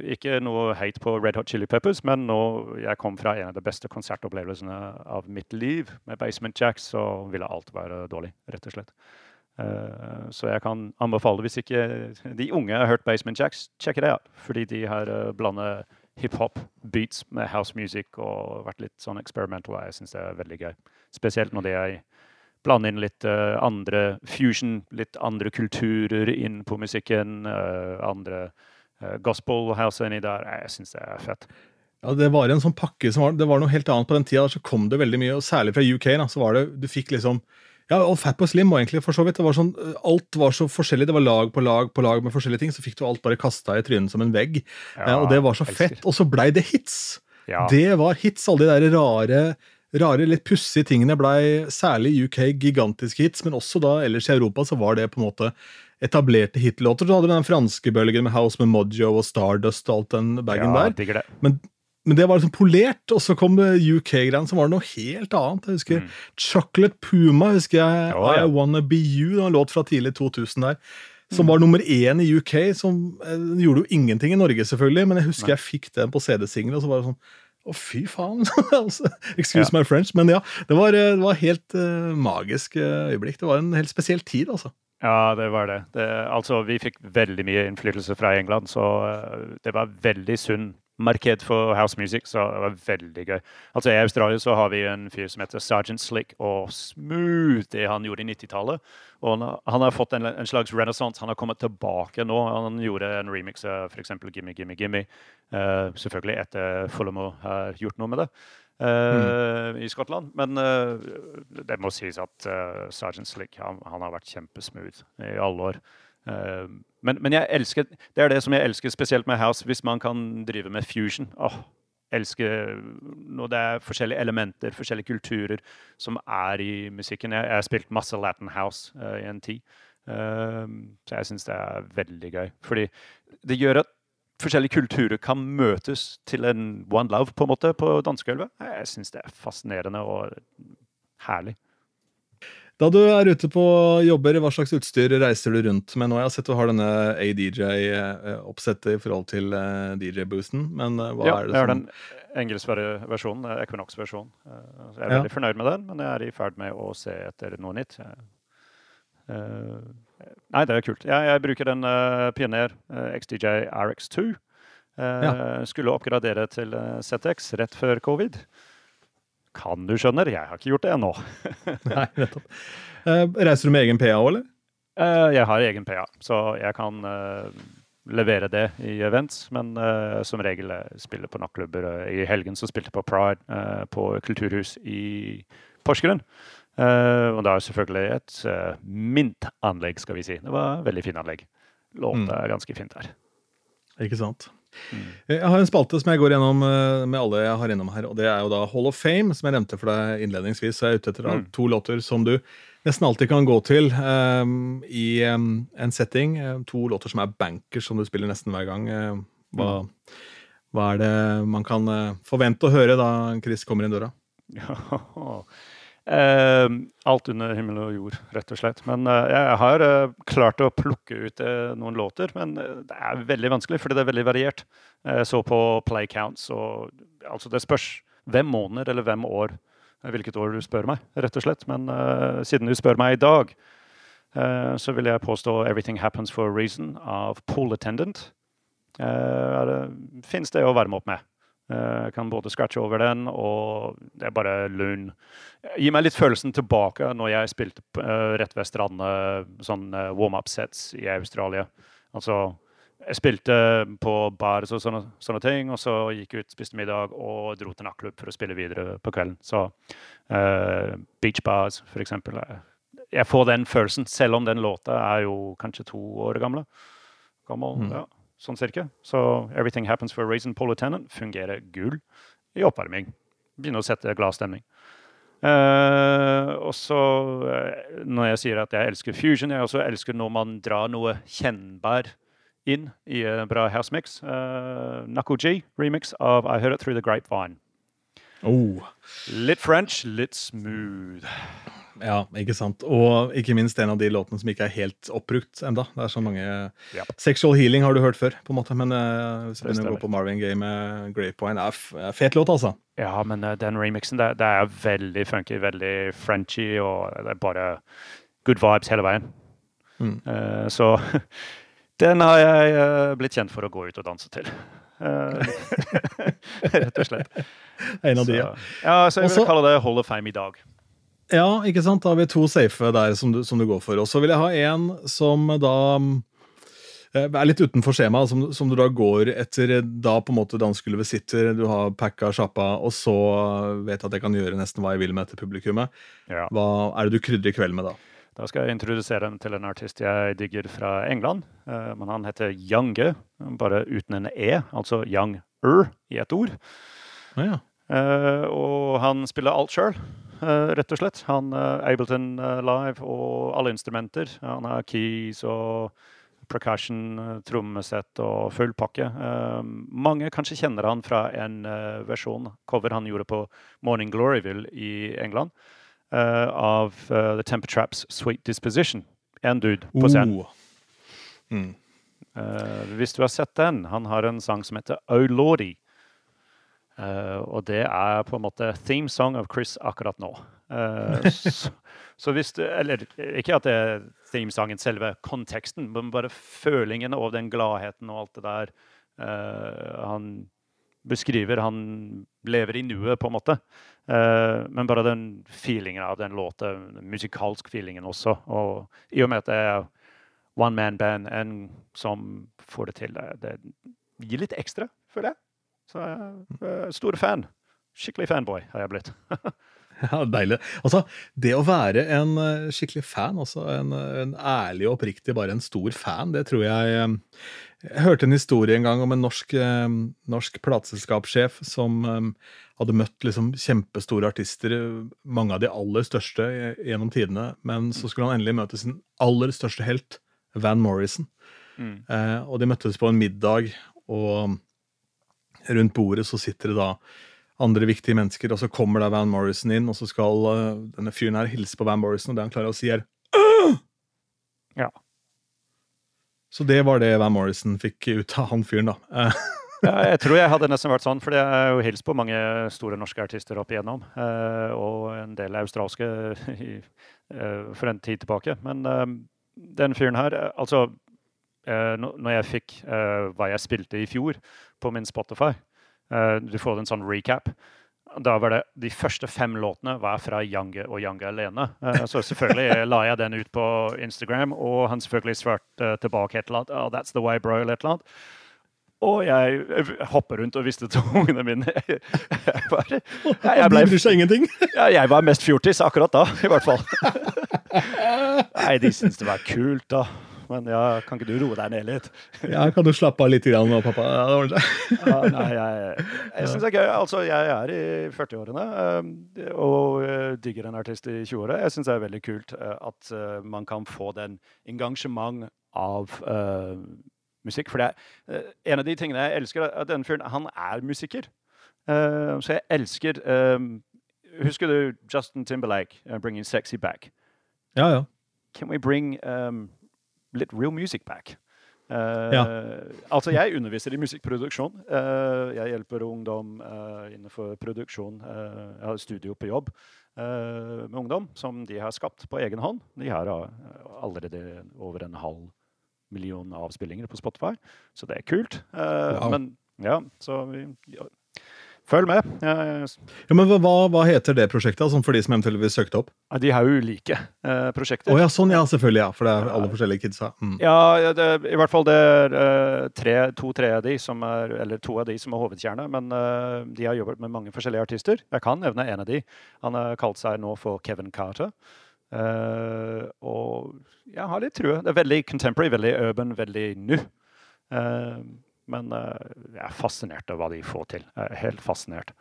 ikke noe hate på Red Hot Chili Peppers, men nå jeg kom fra en av de beste konsertopplevelsene av mitt liv med Basement Jacks, så ville alt være dårlig, rett og slett. Eh, så jeg kan anbefale, hvis ikke de unge har hørt Basement Jacks, check det ut. Fordi de har uh, blandet hiphop, beats med house music og vært litt sånn experimental. Jeg syns det er veldig gøy. Spesielt når de er blande inn litt eh, andre fusion, litt andre kulturer inn på musikken. eh, andre uh, gospel house inni der. Jeg syns det er fett. Ja, Det var en sånn pakke som var, det var noe helt annet på den tida. Så kom det veldig mye, og særlig fra UK. da, så var det, Du fikk liksom ja, og Fatboy Slim var egentlig for så vidt, det var sånn, Alt var så forskjellig. Det var lag på lag på lag med forskjellige ting. Så fikk du alt bare kasta i trynet som en vegg. eh, og det var så fett. Og så blei det hits! Ja. Det var hits. Alle de der rare, rare litt pussige tingene blei særlig i UK gigantiske hits, men også da ellers i Europa så var det på en måte etablerte hitlåter. Så hadde du den franske bølgen med House med Mojo og Stardust og alt den bagen ja, der. det. Men, men det var liksom polert, og så kom UK-greiene, som var noe helt annet. Jeg husker Mm. Chocolate Puma, husker jeg. Å, ja. I Wanna Be You, det var en låt fra tidlig 2000 der. Som var nummer én i UK. Som eh, gjorde jo ingenting i Norge, selvfølgelig, men jeg husker Nei. jeg fikk den på CD-singel, og så var det sånn å, fy faen! Altså, Excuse Ja. my French, men ja. Det var, eh, det var helt uh, magisk eh, øyeblikk. Det var en helt spesiell tid, altså. Ja, det var det. det. Altså, vi fikk veldig mye innflytelse fra England, så det var veldig sunn marked for house music, så det var veldig gøy. Altså, I Australia så har vi en fyr som heter Sergeant Slick, og smooth det han gjorde i 90-tallet. Og han, har- han har fått en, en slags renaissance. Han har kommet tilbake nå. Han gjorde en remix av f.eks. Gimme, Gimme, Gimme. Uh, selvfølgelig etter Fulhamo har gjort noe med det. eh, i Skottland. Men uh, det må sies at uh, Sergeant Slick han, han har vært kjempesmooth i alle år. Eh, men, men jeg elsker, det er det som jeg elsker spesielt med house, hvis man kan drive med fusion. Åh, elsker når det er forskjellige elementer, forskjellige kulturer som er i musikken. Jeg jeg har spilt masse Latin house uh, i en tid, uh, så jeg syns det er veldig gøy. Fordi det gjør at forskjellige kulturer kan møtes til en one love på en måte på dansegulvet. Jeg syns det er fascinerende og herlig. Da du er ute på jobber, hva slags utstyr reiser du rundt med nå? Jeg har sett du har denne ADJ-oppsettet i forhold til eh, DJ-boosten, men eh, hva ja, er det jeg har den engelske versjonen, eh, Equinox-versjonen. Jeg er Ja. veldig fornøyd med den, men jeg er i ferd med å se etter noe nytt. Nei, det er kult. Jeg, jeg bruker den Pioneer XDJ RX2. Ja. Skulle oppgradere til ZX rett før covid. Kan du skjønner, jeg har ikke gjort det ennå. Nei, nettopp. Uh, reiser du med egen PA òg, eller? Uh, jeg har egen PA, så jeg kan eh, levere det i events. Men uh, som regel spiller på nattklubber. I helgen så spilte jeg på Pride uh, på Kulturhus i Porsgrunn. Uh, og det er selvfølgelig et uh, mint-anlegg, skal vi si. Det var et veldig fint anlegg. Låta er ganske fint der. Ikke sant? Mm. Jeg har en spalte som jeg går gjennom eh, med alle jeg har innom her, og det er jo da Hall of Fame, som jeg nevnte for deg innledningsvis. Så jeg er ute etter da Mm. to låter som du nesten alltid kan gå til um, i um, en setting. Eh, to låter som er bankers, som du spiller nesten hver gang. Eh, hva, hva er det man kan eh, forvente å høre da Chris kommer inn døra? Ja. Eh, alt under himmel og jord, rett og slett. Men eh, jeg har eh, klart å plukke ut eh, noen låter, men eh, det er veldig vanskelig, fordi det er veldig variert. Jeg så på play counts, og altså det spørs hvem måneder eller hvem år, hvilket år du spør meg, rett og slett. Men siden du spør meg i dag, så vil jeg påstå 'Everything Happens for a Reason' av Pool Attendant. Uh, Fins det å varme opp med? Eh, kan både scratche over den, og det er bare lun. Gi meg litt følelsen tilbake når jeg spilte eh, rett ved strandene, sånn eh, warm-up sets i Australia. Altså jeg spilte på bars og sånne, sånne, ting, og så gikk jeg ut, spiste middag og dro til nattklubb for å spille videre på kvelden. Så uh, beach bars, for eksempel. Jeg får den følelsen, selv om den låta er jo kanskje to år gamle. gammel. Mm. Ja, sånn cirka. Så Everything Happens for a Reason, Paul Lieutenant, fungerer gull i oppvarming. Begynner å sette glad stemning. Uh, og så, uh, når jeg sier at jeg elsker fusion, jeg også elsker når man drar noe kjennbar inn i en bra housemix. Uh, Nako G remix av I Heard It Through The Grapevine. Oh. Litt French, litt smooth. Ja, ikke sant. Og ikke minst en av de låtene som ikke er helt oppbrukt enda. Det er så mange ja. Sexual Healing har du hørt før, på en måte, men uh, hvis du gå på Marvin Gaye med Grapevine, er, en fet låt, altså. Ja, men uh, den remixen, det, det, er veldig funky, veldig frenchy, og det er bare good vibes hele veien. Mm. Uh, så den har jeg blitt kjent for å gå ut og danse til. Rett og slett. En av de, ja. ja så jeg vil Også, kalle det Hall of Fame i dag. Ja, ikke sant? Da har vi to safe der som du, som du går for. Og så vil jeg ha en som da eh, er litt utenfor skjemaet, som, som, du da går etter da på en måte dansegulvet sitter, du har packa sjappa, og så vet jeg at jeg kan gjøre nesten hva jeg vil med dette publikummet. Ja. Hva er det du krydrer kvelden med da? Da skal jeg introdusere dem til en artist jeg digger fra England. Uh, men han heter Younge, bare uten en E, altså Young-er i ett ord. Ja. og han spiller alt sjøl. Eh, rett og slett. Han uh, Ableton uh, Live og alle instrumenter. Han har keys og percussion, trommesett og full pakke. mange kanskje kjenner han fra en versjon, cover han gjorde på Morning Gloryville i England, av The Temper Traps Sweet Disposition. En dude på scenen. Uh. Mm. hvis du har sett den, han har en sang som heter Oh Lordy. Uh, og det er på en måte theme song of Chris akkurat nå. Uh, så, så, hvis du Eller ikke at det er themesangen, selve konteksten, men bare følingen og den gladheten og alt det der uh, han beskriver. Han lever i nuet, på en måte. men bare den feelingen av den låten, musikalsk feelingen også. Og i og med at det er one man band en som får det til, det, det gir litt ekstra, føler jeg. Så jeg er stor fan. Skikkelig fanboy har jeg blitt. ja, Deilig. Altså, det å være en eh, skikkelig fan, altså en, en, ærlig og oppriktig bare en stor fan, det tror jeg eh, Jeg hørte en historie en gang om en norsk, eh, norsk plateselskapssjef som hadde møtt liksom kjempestore artister, mange av de aller største gjennom tidene, men så skulle han endelig møte sin aller største helt, Van Morrison. Mm. Eh, og de møttes på en middag, og rundt bordet så sitter det da andre viktige mennesker, og så kommer da Van Morrison inn, og så skal uh, denne fyren her hilse på Van Morrison, og det han klarer å si, er Åh! Ja. Så det var det Van Morrison fikk ut av han fyren, da. ja, jeg tror jeg hadde nesten vært sånn, for jeg har jo hilst på mange store norske artister opp igjennom. Uh, og en del australske i, uh, for en tid tilbake. Men den fyren her Altså, når jeg fikk hva jeg spilte i fjor på min Spotify. Uh, du får en sånn recap. Da var det De første fem låtene var fra Jange og Jange alene. Uh, så selvfølgelig la jeg den ut på Instagram, og han selvfølgelig svarte tilbake et eller annet. Oh, that's the way, bro, eller et eller annet. Og jeg hopper rundt og visste ungene mine. Jeg, bare, jeg, ble, ingenting? Ja, jeg var mest fjortis akkurat da, i hvert fall. Nei, de syntes det var kult, da. Men ja, kan ikke du roe deg ned litt? ja, kan du slappe av litt grann nå, pappa? Ja, det ordner seg. ja, nei, jeg jeg syns det er gøy. Altså, jeg er i 40-årene um, og uh, digger en artist i 20-åra. Jeg syns det er veldig kult uh, at uh, man kan få den engasjement av musikk. For det er en av de tingene jeg elsker, at denne fyren, han er musiker. så jeg elsker um, Husker du Justin Timberlake, 'Bringing Sexy Back'? Ja, ja. Can we bring um, litt real music back. Uh, ja. Altså, jeg underviser i musikkproduksjon. Uh, jeg hjelper ungdom uh, innenfor produksjon. jeg har studio på jobb med ungdom som de har skapt på egen hånd. De har allerede over en halv million avspillinger på Spotify, så det er kult. Wow. Men ja, så vi, ja. Følg med. Eh, Ja, men hva, hva heter det prosjektet, altså, for de som eventuelt vil søke det opp? de har jo ulike eh, prosjekter. Oh, ja, sånn, ja, selvfølgelig. ja, For det er alle forskjellige kidsa. Mm. Ja, ja, det, i hvert fall det er eh, tre, to-tre av de som er, eller to av de som er hovedkjerne. Men uh, de har jobbet med mange forskjellige artister. Jeg kan nevne en av de. Han har kalt seg nå for Kevin Carter. Uh, og jeg har litt trua. Det er veldig contemporary, veldig urban, veldig nu. Eh, men eh, jeg er fascinert av hva de får til. Jeg er helt fascinert.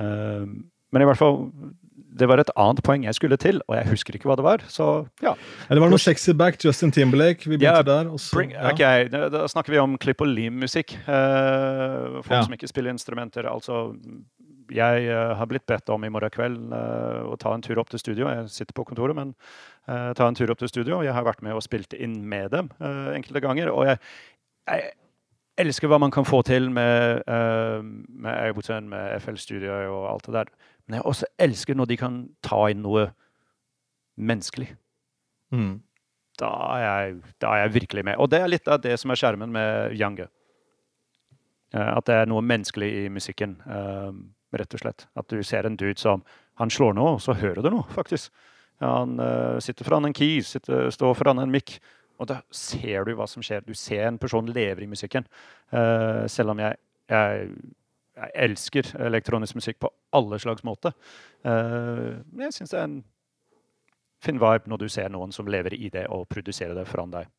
Eh, men i hvert fall, det var et annet poeng jeg skulle til, og jeg husker ikke hva det var. Så ja. Det var noe sexy back, Justin Timberlake. Vi begynte Ja, der. Også, Bring, ja. da, snakker vi om klipp og lim-musikk. Uh, folk Ja. som ikke spiller instrumenter. Altså, jeg uh, har blitt bedt om i morgen kveld uh, å ta en tur opp til studio. Jeg sitter på kontoret, men ta en tur opp til studio. Jeg har vært med og spilt inn med dem enkelte ganger. Og jeg, jeg elsker hva man kan få til med, uh, med Ableton, med FL Studio og alt det der. Men jeg også elsker når de kan ta inn noe menneskelig Mm. da er, jeg, da er jeg virkelig med. Og det er litt av det som er skjermen med Younger. Uh, At det er noe menneskelig i musikken, uh, rett og slett. At du ser en dude som Han slår noe, og så hører du noe, faktisk. Ja, han eh, sitter foran en key, sitter, står foran en mic, og da ser du hva som skjer. Du ser en person lever i musikken. Uh, selv om jeg, jeg, jeg elsker elektronisk musikk på alle slags måter. Uh, men jeg syns det er en fin vibe når du ser noen som lever i det og produserer det foran deg.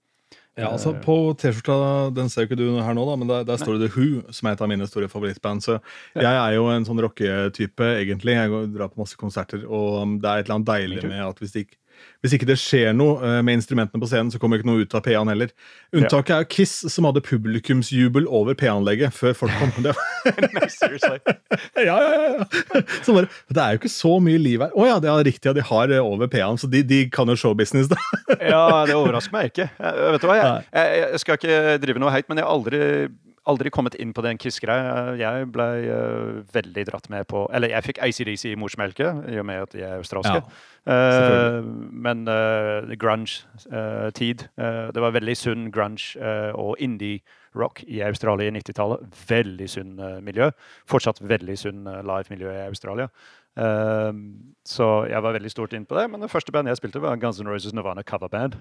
Ja, altså På T-skjorta, den ser jo ikke du her nå, da, men der, der står det The Who, som er et av mine store favorittband. Så jeg er jo en sånn rocketype, egentlig. Jeg går, drar på masse konserter, og um, det er et eller annet deilig med at hvis det ikke hvis ikke det skjer noe eh, med instrumentene på scenen, så kommer ikke noe ut av PA-en heller. Unntaket er Kiss, som hadde publikumsjubel over PA-anlegget før folk kom. Det, Nei, seriously. ja, ja, ja. Så bare, det er jo ikke så mye liv her. Å ja, det er riktig, ja, de har eh, over PA-en, så de, de kan jo showbusiness, da. Ja, det overrasker meg ikke. Jeg, vet du hva, jeg, jeg, jeg skal ikke drive noe heit, men jeg har aldri, aldri kommet inn på den Kiss-greia. Jeg ble uh, veldig dratt med på Eller jeg fikk ACDC i morsmelket, i og med at de er australske. Ja, uh, men uh, grunge-tid Det var veldig sunn grunge eh, og indie-rock i Australia i 90-tallet. Veldig sunn eh, miljø. Fortsatt veldig sunn live-miljø i Australia. Eh, så jeg var veldig stort inn på det. Men det første bandet jeg spilte, var Guns N' Roses Nirvana coverband.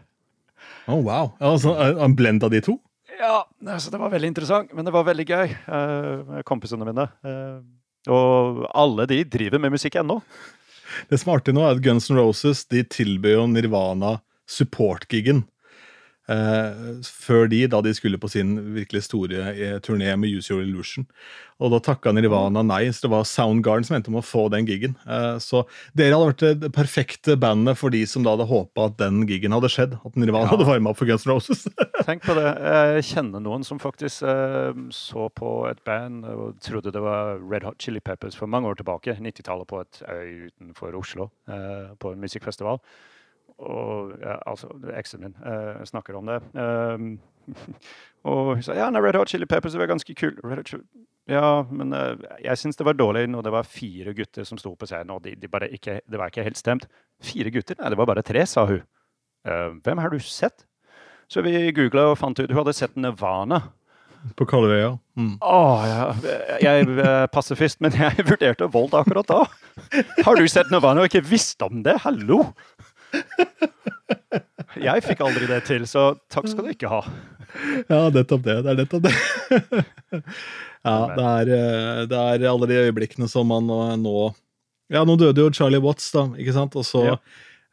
Oh, wow. Altså, En blend av de to? Ja, så det var veldig interessant, men det var veldig gøy eh, kompisene mine. Eh, og alle de driver med musikk ennå. Det smarte nå er at Guns N' Roses de tilbød jo Nirvana support-gigen. Eh, før de, da de skulle på sin virkelig store eh, turné med Use Your Illusion. Og da takka Nirvana nei, så det var Soundgarden som endte med å få den gigen. Eh, så dere hadde vært det perfekte bandet for de som da hadde håpa at den gigen hadde skjedd. At Nirvana Ja. hadde varma opp for Guns N' Roses. Tenk på det. Jeg kjenner noen som faktisk så på et band og trodde det var Red Hot Chili Peppers for mange år tilbake. 90-tallet på et øy utenfor Oslo, på en musikkfestival. Og ja, altså, eksen min uh, snakker om det. Um, og hun sa ja, nei, Red Hot Chili Peppers det var ganske kul. Red Hot ja, men uh, jeg syns det var dårlig når det var fire gutter som sto på scenen, og de, de bare ikke, det var ikke helt stemt. Fire gutter? Nei, det var bare tre, sa hun. Uh, hvem har du sett? Så vi googla og fant ut Hun hadde sett Nirvana. på Kalvøya. Mm. Åh, ja. Jeg er pasifist, men jeg vurderte vold akkurat da. Har du sett Nirvana og ikke visst om det? Hallo! Jeg fikk aldri det til, så takk skal du ikke ha. Ja, nettopp det. Det er nettopp det. ja, det er, eh, det er alle de øyeblikkene som man nå, nå Ja, nå døde jo Charlie Watts, da, ikke sant? Og så Ja.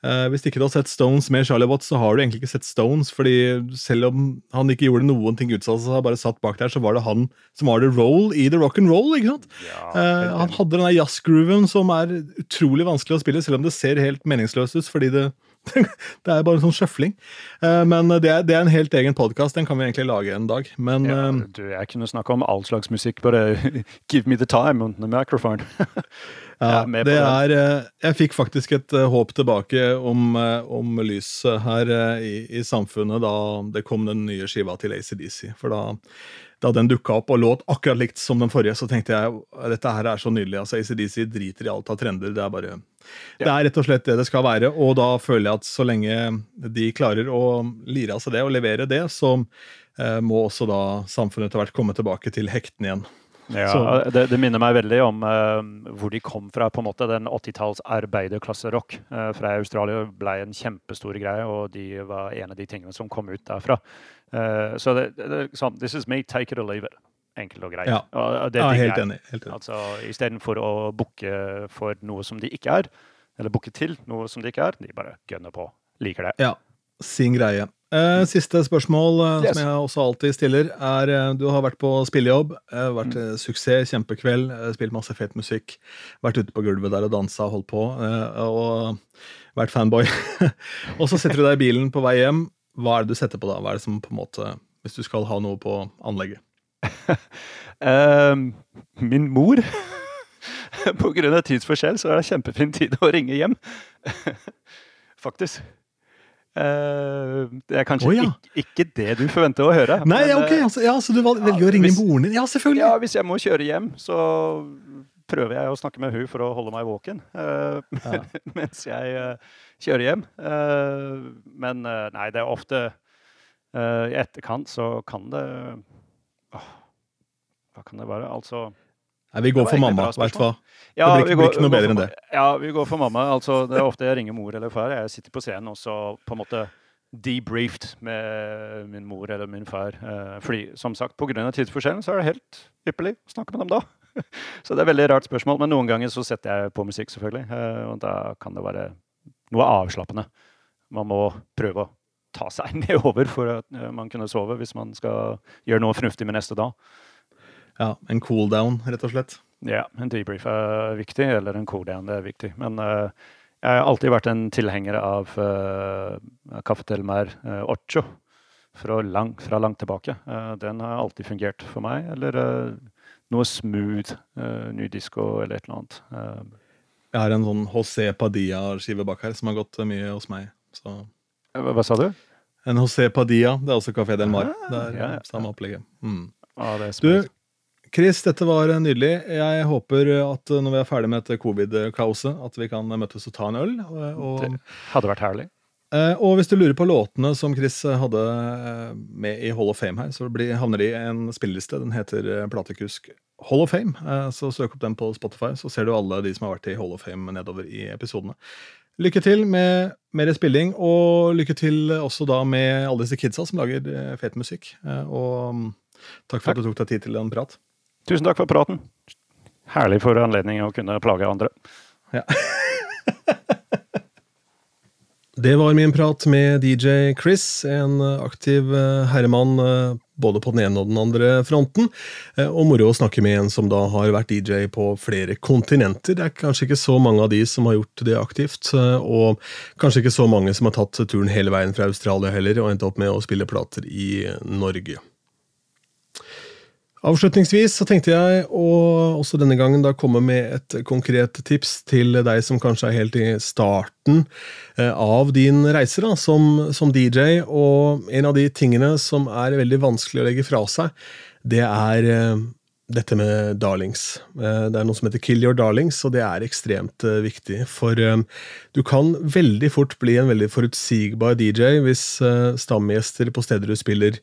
Eh, Hvis ikke du har sett Stones med Charlie Watts, så har du egentlig ikke sett Stones. fordi selv om han ikke gjorde noen ting ut av seg, bare satt bak der, så var det han som var the role i the rock and roll. ikke sant? Eh, han hadde den jazzgrooven som er utrolig vanskelig å spille, selv om det ser helt meningsløst ut, fordi det, det er bare en sånn sjøfling. Eh, men det er, det er en helt egen podkast, den kan vi egentlig lage en dag. Men ja, du, jeg kunne snakke om all slags musikk, bare give me the time on the microphone. Ja, det er, eh, jeg fikk faktisk et eh, håp tilbake om, eh, om lyset her i, i samfunnet da det kom den nye skiva til ACDC. For da, da den dukka opp og låt akkurat likt som den forrige, så tenkte jeg dette her er så nydelig. altså ACDC driter i alt av trender. Det er bare Det er rett og slett det det skal være. Og da føler jeg at så lenge de klarer å lire av seg det og levere det, så eh, må også da samfunnet etter hvert komme tilbake til hektene igjen. Ja, det, det minner meg veldig om uh, hvor de kom fra. på en måte, Den 80-talls arbeiderklasserock uh, fra Australia ble en kjempestor greie, og de var en av de tingene som kom ut derfra. Uh, så det, det, er sånn, This is me, take it or leave it. Enkelt og greit. Ja. Og, Ja, helt enig. Helt enig. Altså, Istedenfor å booke for noe som de ikke er, eller booke til noe som de ikke er, de bare gønner på. Liker det. Ja, sin greie. Eh, siste spørsmål eh, Yes. som jeg også alltid stiller, er eh, Du har vært på spillejobb, vært mm. suksess, kjempekveld, spilt masse fet musikk, vært ute på gulvet der og dansa og holdt på, og vært fanboy. og så setter du deg i bilen på vei hjem. Hva er det du setter på da? Hva er det som på en måte Hvis du skal ha noe på anlegget? Eh, min mor På grunn av tidsforskjell så er det kjempefin tid å ringe hjem. Faktisk. Eh, det er kanskje oh, ja. ikke, ikke det du forventer å høre. Nei, men, ok, eh, altså, ja, Så du velger velger å ringe hvis- moren din? Ja, selvfølgelig! Ja, hvis jeg må kjøre hjem, så prøver jeg å snakke med hun for å holde meg våken uh, Ja. mens jeg uh, kjører hjem. Uh, men nei, det er ofte I etterkant så kan det Hva kan det være? Altså Nei, vi går for mamma, veit du hva. Ja, Det blir vi blir ikke noe bedre for enn det. Ja, vi går for mamma. Altså, det er ofte jeg ringer mor eller far. Jeg sitter på scenen og så på en måte debriefed med min mor eller min far. Eh, fordi som sagt, pga. tidsforskjellen så er det helt ypperlig å snakke med dem da. så det er et veldig rart spørsmål, men noen ganger så setter jeg på musikk, selvfølgelig. eh, og da kan det være noe avslappende. Man må prøve å ta seg nedover for at eh, man kunne sove hvis man skal gjøre noe fornuftig med neste dag. Ja, En cool down, rett og slett. Ja, en debrief er viktig, eller en cooldown, det er viktig. Men uh, jeg har alltid vært en tilhenger av uh, Kaffe til mer uh, Ocho fra, lang, fra langt tilbake. Uh, den har alltid fungert for meg. Eller eh, noe smooth, ny disko eller et eller annet. Eh, Jeg har en sånn José Padilla-skive bak her som har gått mye hos meg. Så hva, sa du? En José Padilla, det er også Café Del Mar. Ah, det er ja, ja. samme opplegget. Mm. Ah, det er Du, smooth. Chris, dette var eh, nydelig. Jeg håper at eh, når vi er ferdig med dette covid-kaoset, at vi kan møtes og ta en øl. Og, og, Det hadde vært herlig. eh, og hvis du lurer på låtene som Chris hadde eh, med i Hall of Fame her, så blir, havner de i en spilleliste. Den heter eh, Platekusk Hall of Fame. Eh, så søk opp den på Spotify, så ser du alle de som har vært i Hall of Fame nedover i episodene. Lykke til med mer spilling, og lykke til også da med alle disse kidsa som lager eh, fet musikk. Eh, og mm, takk for Takk. at du tok deg tid til en prat. Tusen takk for praten. Herlig for anledning å kunne plage andre. Ja. Det var min prat med DJ Chris, en aktiv eh, herremann eh, både på den ene og den andre fronten. Eh, Og moro å snakke med en som da har vært DJ på flere kontinenter. Det er kanskje ikke så mange av de som har gjort det aktivt, og kanskje ikke så mange som har tatt turen hele veien fra Australia heller, og endt opp med å spille plater i Norge. Avslutningsvis så tenkte jeg å også denne gangen da komme med et konkret tips til deg som kanskje er helt i starten eh, av din reise da, som, som DJ. Og en av de tingene som er veldig vanskelig å legge fra seg, det er eh, dette med darlings. Eh, Det er noe som heter Kill Your Darlings, og det er ekstremt eh, viktig. For eh, du kan veldig fort bli en veldig forutsigbar DJ hvis stamgjester på steder du spiller,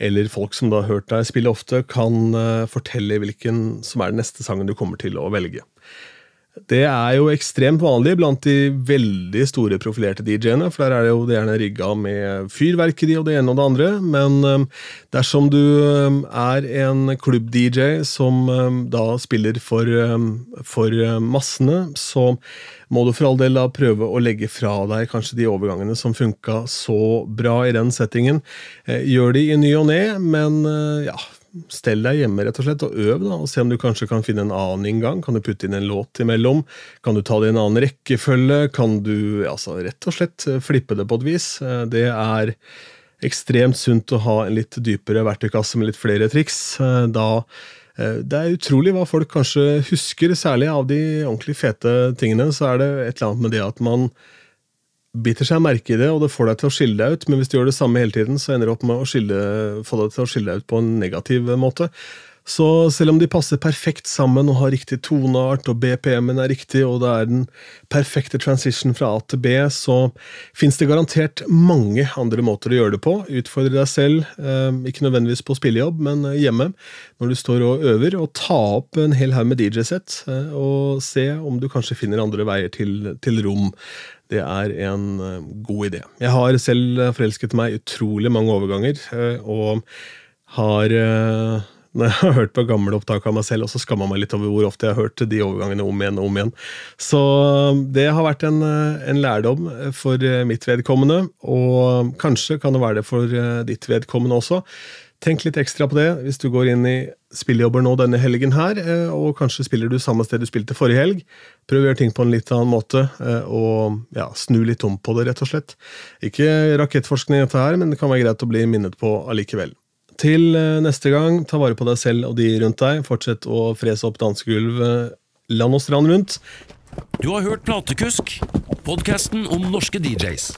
eller folk som da har hørt deg spille ofte, kan fortelle hvilken som er den neste sangen du kommer til å velge. Det er jo ekstremt vanlig blant de veldig store profilerte DJ-ene, for der er det jo gjerne rigga med fyrverkeri og det ene og det andre. Men dersom du er en klubb-DJ som da spiller for, for massene, så må du for all del da prøve å legge fra deg kanskje de overgangene som funka så bra i den settingen. Eh, Gjør de i ny og ne, men ja, Stell deg hjemme rett og slett og øv, da, og se om du kanskje kan finne en annen inngang. Kan du putte inn en låt imellom? Kan du ta det i en annen rekkefølge? Kan du altså, rett og slett eh, flippe det på et vis? Eh, Det er ekstremt sunt å ha en litt dypere verktøykasse med litt flere triks. Eh, Da det er utrolig hva folk kanskje husker, særlig av de ordentlig fete tingene. Så er det et eller annet med det at man biter seg merke i det, og det får deg til å skille deg ut, men hvis du gjør det samme hele tiden, så ender du opp med å skille, få deg til å skille deg ut på en negativ måte. Så selv om de passer perfekt sammen og har riktig toneart, og BPM-en er riktig, og det er den perfekte transition fra A til B, så fins det garantert mange andre måter å gjøre det på. Utfordre deg selv, eh, ikke nødvendigvis på spillejobb, men hjemme, når du står og øver, og ta opp en hel haug med DJ-sett, eh, og se om du kanskje finner andre veier til, til rom. Det er en god idé. Jeg har selv forelsket meg utrolig mange overganger, og har når jeg har hørt på gamle opptak av meg selv, og så skamma meg litt over hvor ofte jeg har hørt de overgangene om igjen og om igjen. Så det har vært en, en lærdom for mitt vedkommende, og kanskje kan det være det for ditt vedkommende også. Tenk litt ekstra på det hvis du går inn i spillejobber nå denne helgen her, og kanskje spiller du samme sted du spilte forrige helg. Prøv å gjøre ting på en litt annen måte, og ja, snu litt om på det, rett og slett. Ikke rakettforskning dette her, men det kan være greit å bli minnet på allikevel. Til neste gang, ta vare på deg selv og de rundt deg. Fortsett å frese opp dansegulv land og strand rundt. Du har hørt Platekusk, podkasten om norske DJs.